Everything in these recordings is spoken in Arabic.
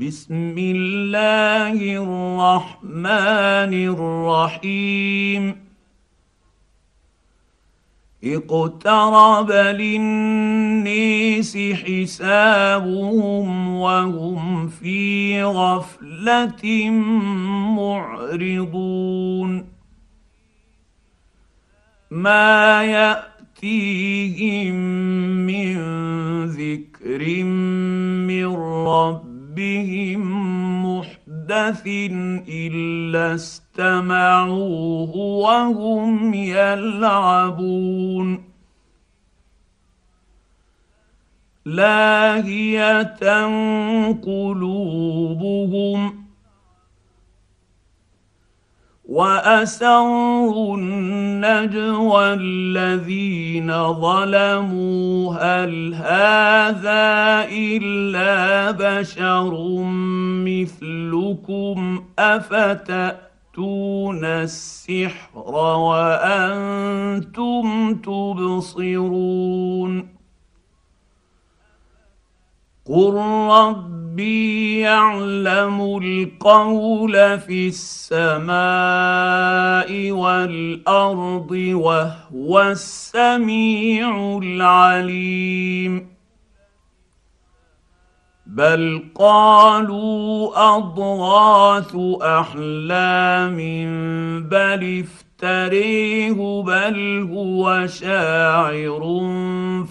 بسم الله الرحمن الرحيم. اقترب للنيس حسابهم وهم في غفلة معرضون. ما يأتيهم من ذكر من ربهم محدث الا استمعوه وهم يلعبون لاهيه قلوبهم وأسروا النجوى الذين ظلموا هل هذا إلا بشر مثلكم؟ أفتأتون السحر وأنتم تبصرون؟ قل ربي يعلم القول في السماء والارض وهو السميع العليم بل قالوا اضغاث احلام بل افتريه بل هو شاعر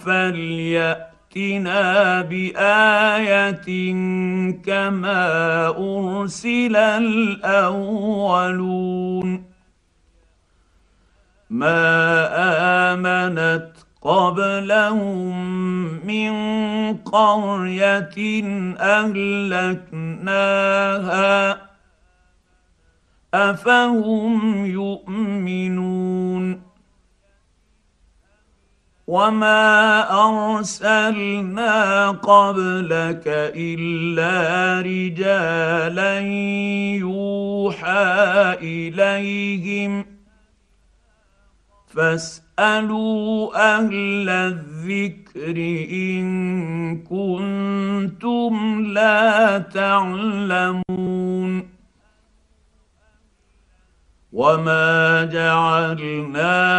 فليأت ائتنا بايه كما ارسل الاولون ما امنت قبلهم من قريه اهلكناها افهم يؤمنون وما ارسلنا قبلك الا رجالا يوحى اليهم فاسالوا أهل الذكر ان كنتم لا تعلمون وما جعلناهم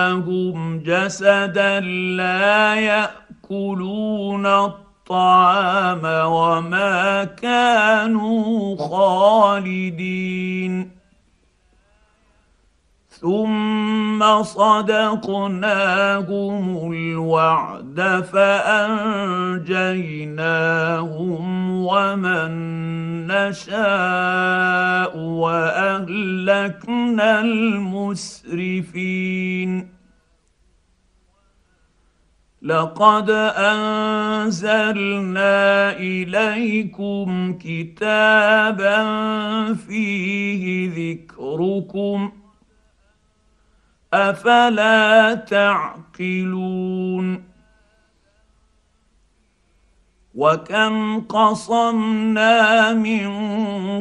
جسدا لا ياكلون الطعام وما كانوا خالدين ثم صدقناهم الوعد فأنجيناهم ومن نشاء وأهلكنا المسرفين. لقد أنزلنا إليكم كتابا فيه ذكركم أفلا تعقلون؟ وكم قصمنا من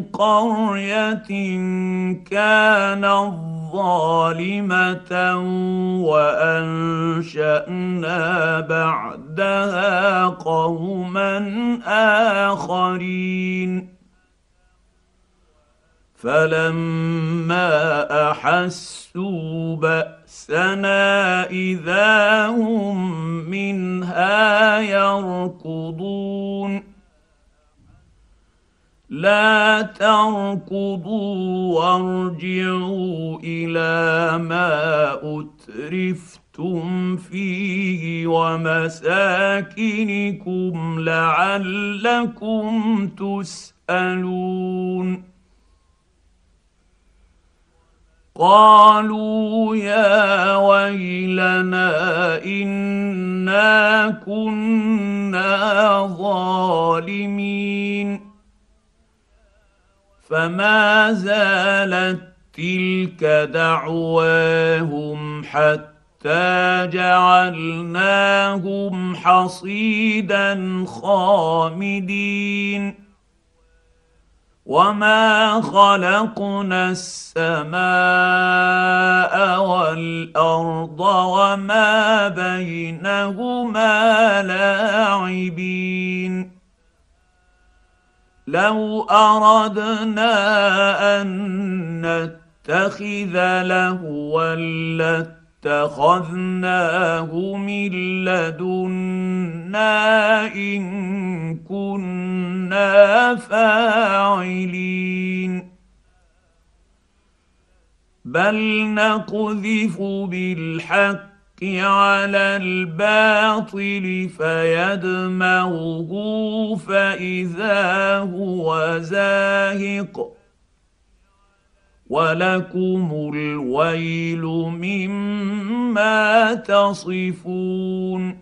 قرية كانت ظالمة وأنشأنا بعدها قوما آخرين. فلما أحسوا بأسنا إذا هم منها يركضون. لا تركضوا وارجعوا إلى ما أترفتم فيه ومساكنكم لعلكم تسألون. قالوا يا ويلنا إنا كنا ظالمين. فما زالت تلك دعواهم حتى جعلناهم حصيدا خامدين. وما خلقنا السماء والارض وما بينهما لاعبين لو اردنا ان نتخذ لهوا لاتخذناه من لدنا إن كنا فاعلين. بل نقذف بالحق على الباطل فيدمغه فإذا هو زاهق. ولكم الويل مما تصفون.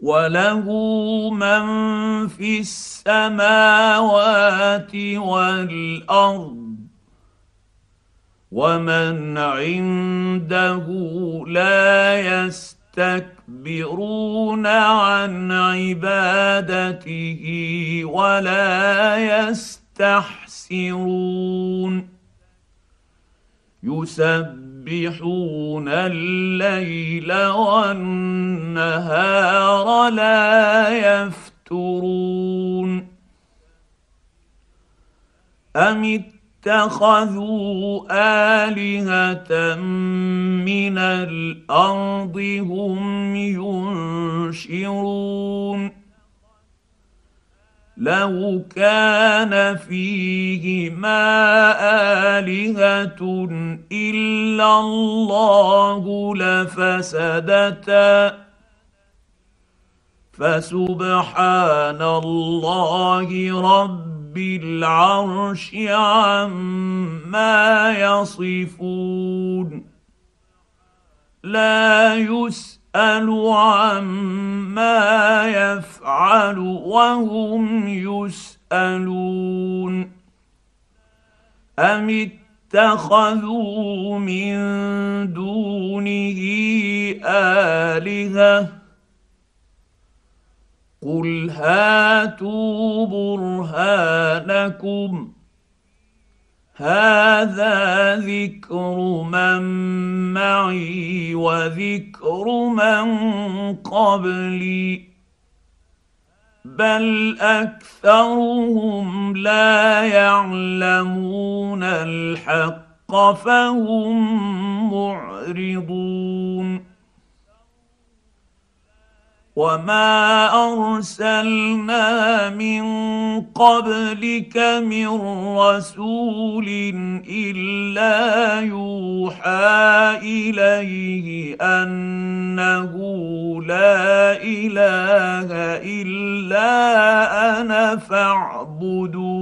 وله من في السماوات والارض ومن عنده لا يستكبرون عن عبادته ولا يستحسرون يسبحون الليل والنهار لا يفترون أم اتخذوا الهه من الأرض هم ينشرون لو كان فيهما الهه الا الله لفسدتا فسبحان الله رب بالعرش عما يصفون لا يسأل عما يفعل وهم يسألون. أم اتخذوا من دونه آلهة؟ قل هاتوا برهانكم. هذا ذكر من معي وذكر من قبلي. بل أكثرهم لا يعلمون الحق فهم معرضون. وما ارسلنا من قبلك من رسول الا يوحى اليه انه لا اله الا أنا فاعبدون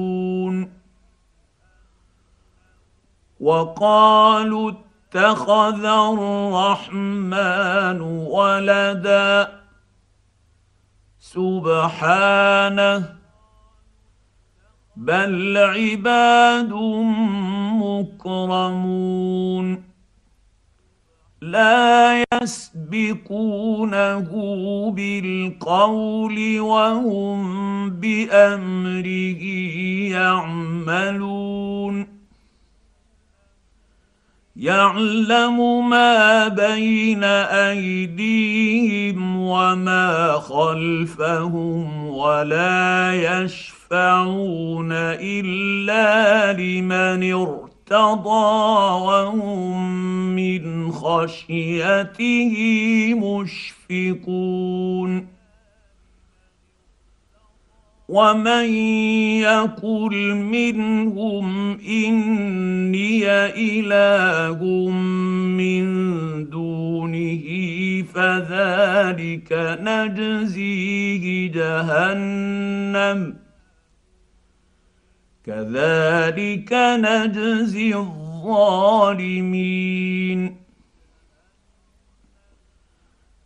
وقالوا اتخذ الرحمن ولدا سبحانه بل عباد مكرمون لا يسبقونه بالقول وهم بأمره يعملون يعلم ما بين أيديهم وما خلفهم ولا يشفعون إلا لمن ارتضى وهم من خشيته مشفقون ومن يقل منهم اني اله من دونه فذلك نجزيه جهنم كذلك نجزي الظالمين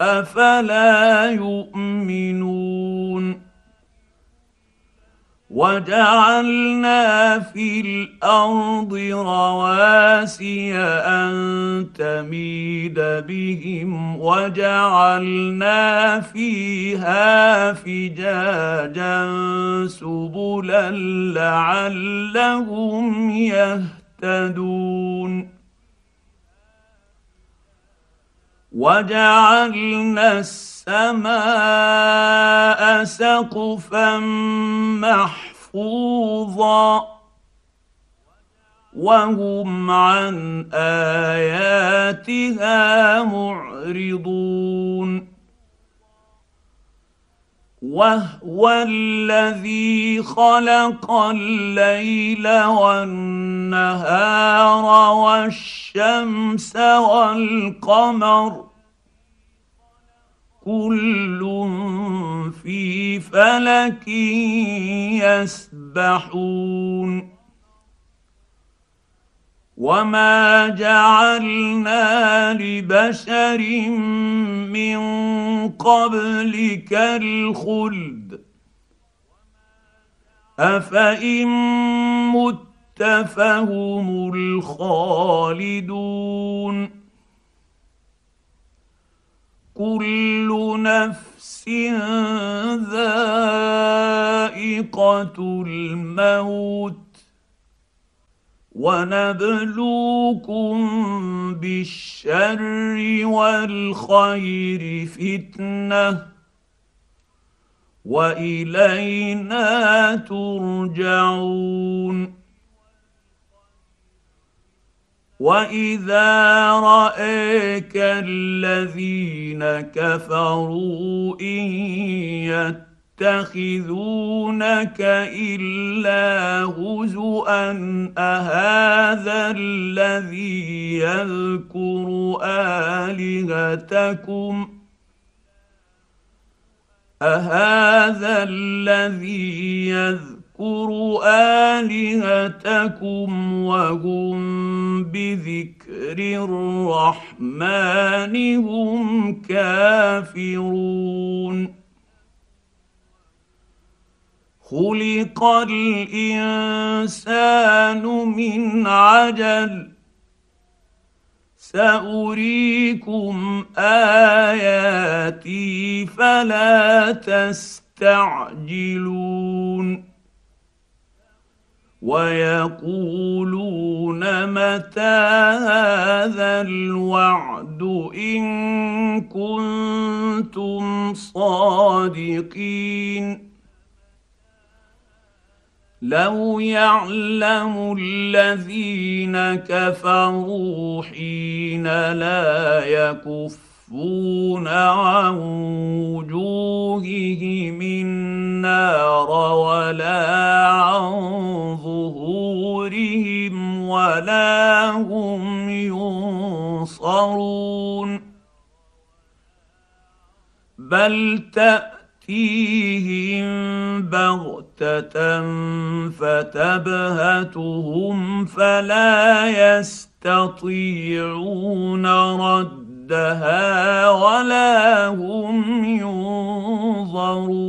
أفلا يؤمنون وجعلنا في الأرض رواسي أن تميد بهم وجعلنا فيها فجاجا سبلا لعلهم يهتدون وجعلنا السماء سقفا محفوظا وهم عن آياتها معرضون. وهو الذي خلق الليل والنهار والشمس والقمر كل في فلك يسبحون. وما جعلنا لبشر من قبلك الخلد. أفإن مت فهم الخالدون. كل نفس ذائقة الموت ونبلوكم بالشر والخير فتنة وإلينا ترجعون واذا رايك الذين كفروا ان يتخذونك الا هزءا اهذا الذي يذكر الهتكم اهذا الذي يذكر آلهتكم وهم بذكر الرحمن هم كافرون. خلق الإنسان من عجل. سأريكم آياتي فلا تستعجلون. ويقولون متى هذا الوعد إن كنتم صادقين؟ لو يعلم الذين كفروا حين لا يكفون عن وجوههم النار ولا عن ظهورهم ولا هم ينصرون بل تأتي تاتيهم بغته فتبهتهم فلا يستطيعون ردها ولا هم ينظرون.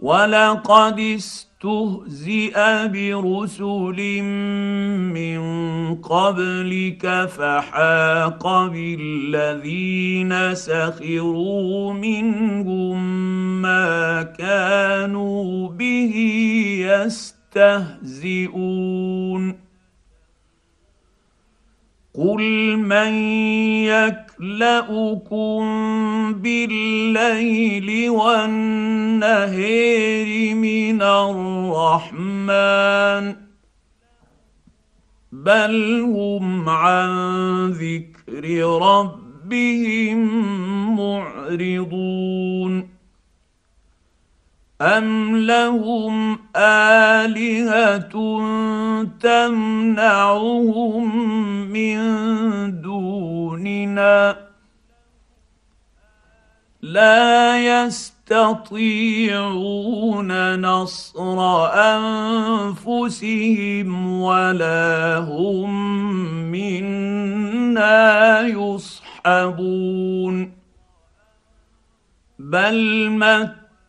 ولقد استهزئ برسل من قبلك فحاق بالذين سخروا منهم ما كانوا به يستهزئون. قل من يكلاكم بالليل والنهير من الرحمن بل هم عن ذكر ربهم معرضون أم لهم آلهة تمنعهم من دوننا لا يستطيعون نصر أنفسهم ولا هم منا يصحبون بل مت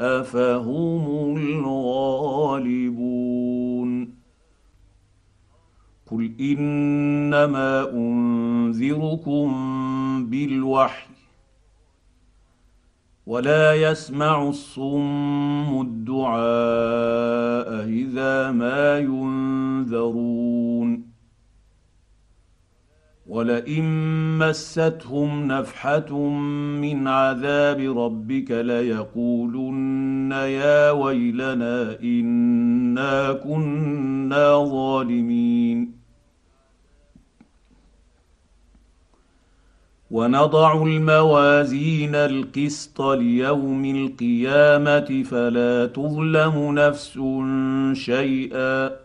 أفهم الغالبون قل إنما أنذركم بالوحي ولا يسمع الصم الدعاء إذا ما ينذرون ولئن مستهم نفحة من عذاب ربك ليقولن يا ويلنا إنا كنا ظالمين. ونضع الموازين القسط ليوم القيامة فلا تظلم نفس شيئا.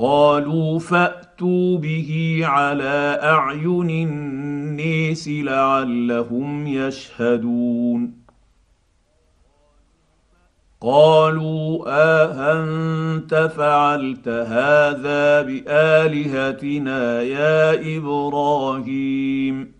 قالوا فأتوا به على أعين النيس لعلهم يشهدون. قالوا آهنت فعلت هذا بآلهتنا يا إبراهيم؟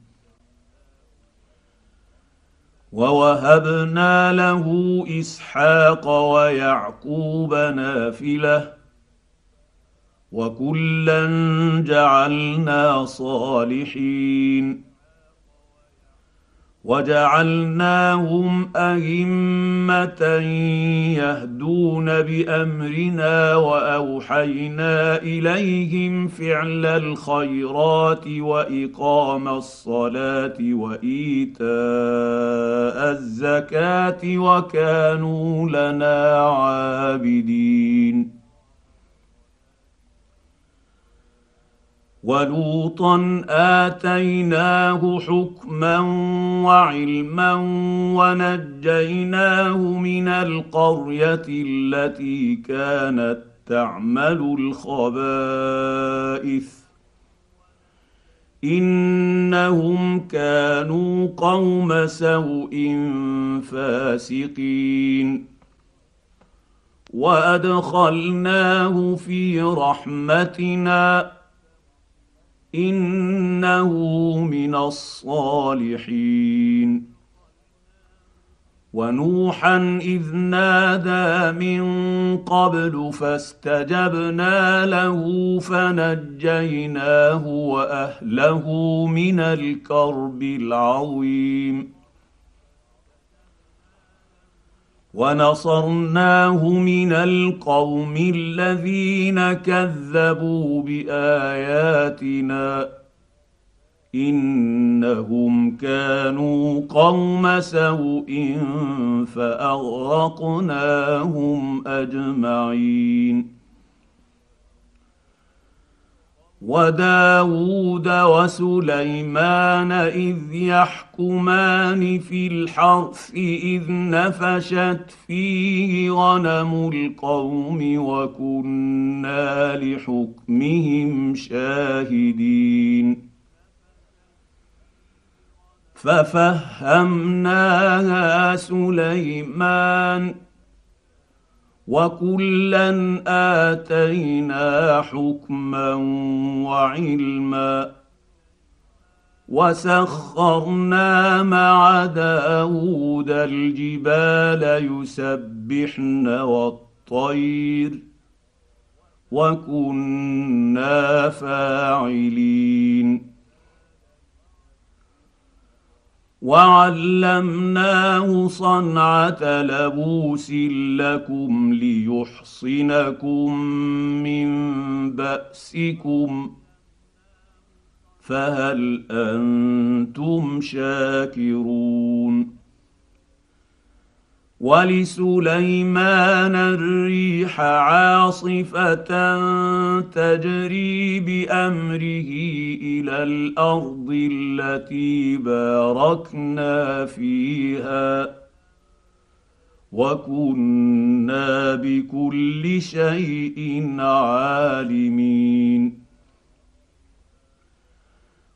ووهبنا له إسحاق ويعقوب نافلة وكلا جعلنا صالحين وجعلناهم أئمة يهدون بأمرنا وأوحينا إليهم فعل الخيرات وإقام الصلاة وإيتاء الزكاة وكانوا لنا عابدين. ولوطا اتيناه حكما وعلما ونجيناه من القريه التي كانت تعمل الخبائث انهم كانوا قوم سوء فاسقين وادخلناه في رحمتنا إنه من الصالحين. ونوحا إذ نادى من قبل فاستجبنا له فنجيناه وأهله من الكرب العظيم. ونصرناه من القوم الذين كذبوا بآياتنا إنهم كانوا قوم سوء فأغرقناهم أجمعين وداود وسليمان اذ يحكمان في الحرث اذ نفشت فيه غنم القوم وكنا لحكمهم شاهدين ففهمناها سليمان وكلا اتينا حكما وعلما وسخرنا مع داود الجبال يسبحن والطير وكنا فاعلين وعلمناه صنعه لبوس لكم ليحصنكم من باسكم فهل أنتم شاكرون ولسليمان الريح عاصفة تجري بأمره إلى الأرض التي باركنا فيها. وكنا بكل شيء عالمين.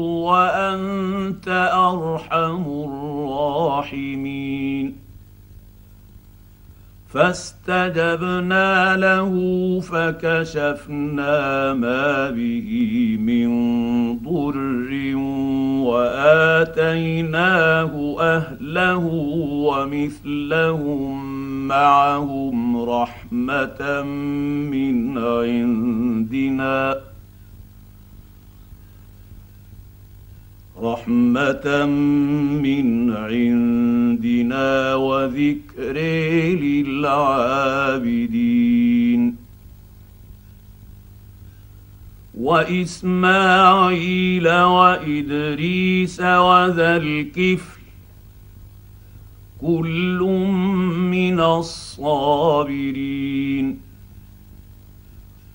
وأنت أرحم الراحمين. فاستجبنا له فكشفنا ما به من ضر وآتيناه أهله ومثلهم معهم رحمة من عندنا. رحمة من عندنا وذكر للعابدين. وإسماعيل وإدريس وذا الكفل كل من الصابرين.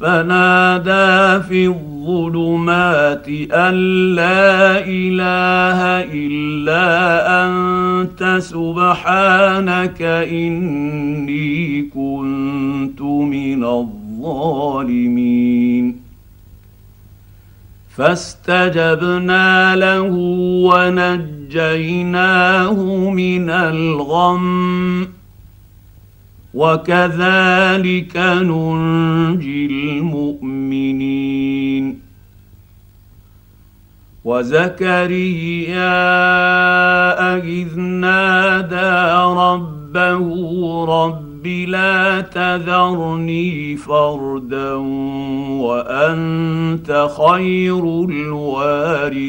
فنادى في الظلمات أن لا إله إلا أنت سبحانك إني كنت من الظالمين. فاستجبنا له ونجيناه من الغم. وكذلك ننجي المؤمنين. وزكريا إذ نادى ربه رب لا تذرني فردا وأنت خير الوارثين.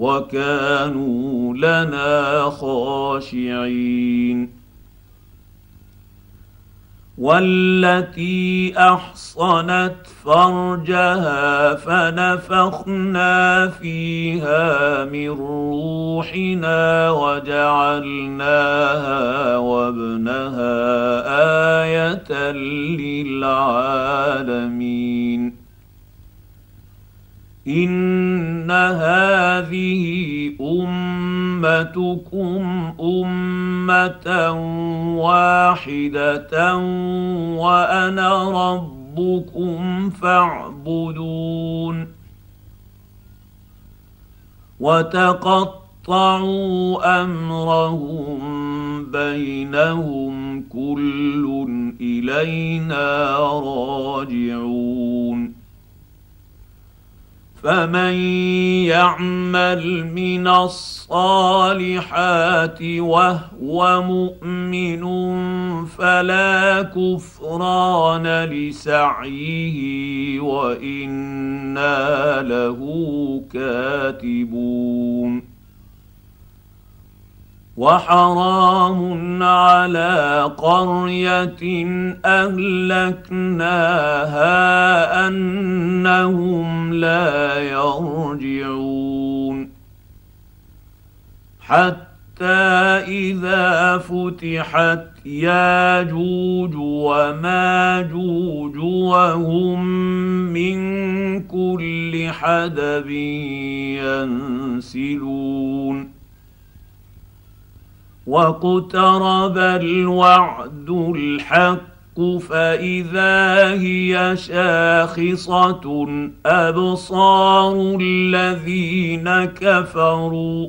وكانوا لنا خاشعين. والتي أحصنت فرجها فنفخنا فيها من روحنا وجعلناها وابنها آية للعالمين. هذه امتكم امه واحدة وأنا ربكم فاعبدون وتقطعوا امرهم بينهم كل الينا راجعون فمن يعمل من الصالحات وهو مؤمن فلا كفران لسعيه وأنا له كاتبون وحرام على قرية أهلكناها أنهم لا يرجعون. حتى إذا فتحت ياجوج وماجوج وهم من كل حدب ينسلون. واقترب الوعد الحق فاذا هي شاخصه ابصار الذين كفروا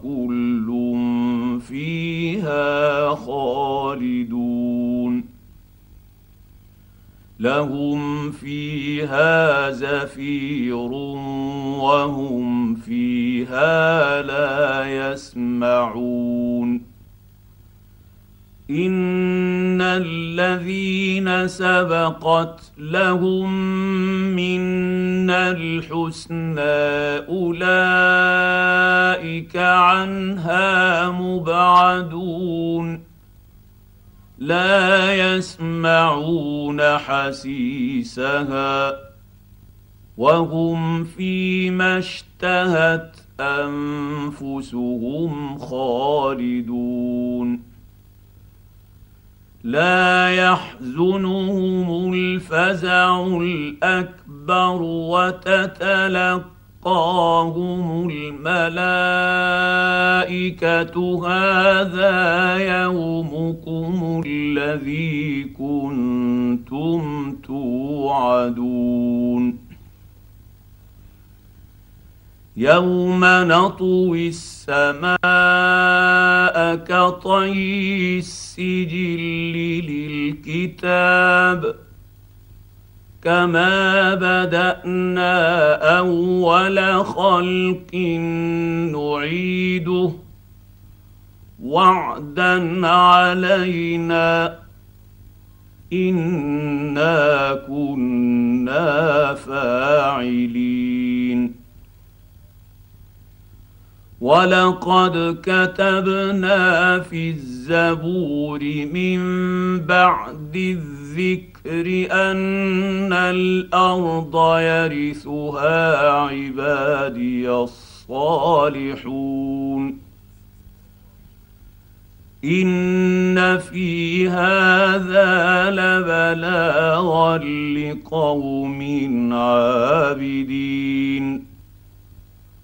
فيها خالدون. لهم فيها زفير وهم فيها لا يسمعون. ان الذين سبقت لهم منا الحسنى اولئك عنها مبعدون لا يسمعون حسيسها وهم فيما اشتهت انفسهم خالدون لا يحزنهم الفزع الأكبر وتتلقاهم الملائكة. هذا يومكم الذي كنتم توعدون. يوم نطوي السماء كطي السجل للكتاب كما بدانا اول خلق نعيده وعدا علينا انا كنا فاعلين ولقد كتبنا في الزبور من بعد الذكر ان الأرض يرثها عبادي الصالحون ان في هذا لبلاغا لقوم عابدين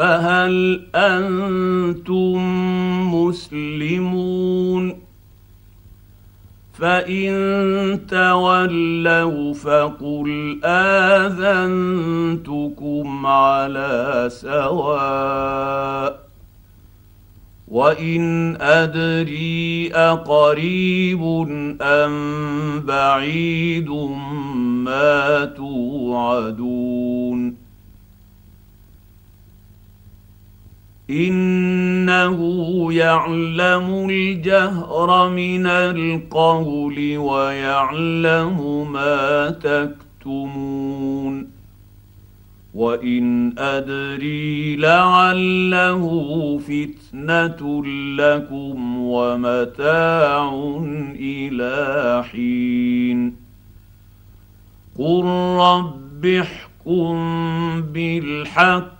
فهل أنتم مسلمون؟ فإن تولوا فقل آذنتكم على سواء. وإن أدري أقريب أم بعيد ما توعدون. إنه يعلم الجهر من القول ويعلم ما تكتمون. وإن أدري لعله فتنة لكم ومتاع إلى حين. قل رب احكم بالحق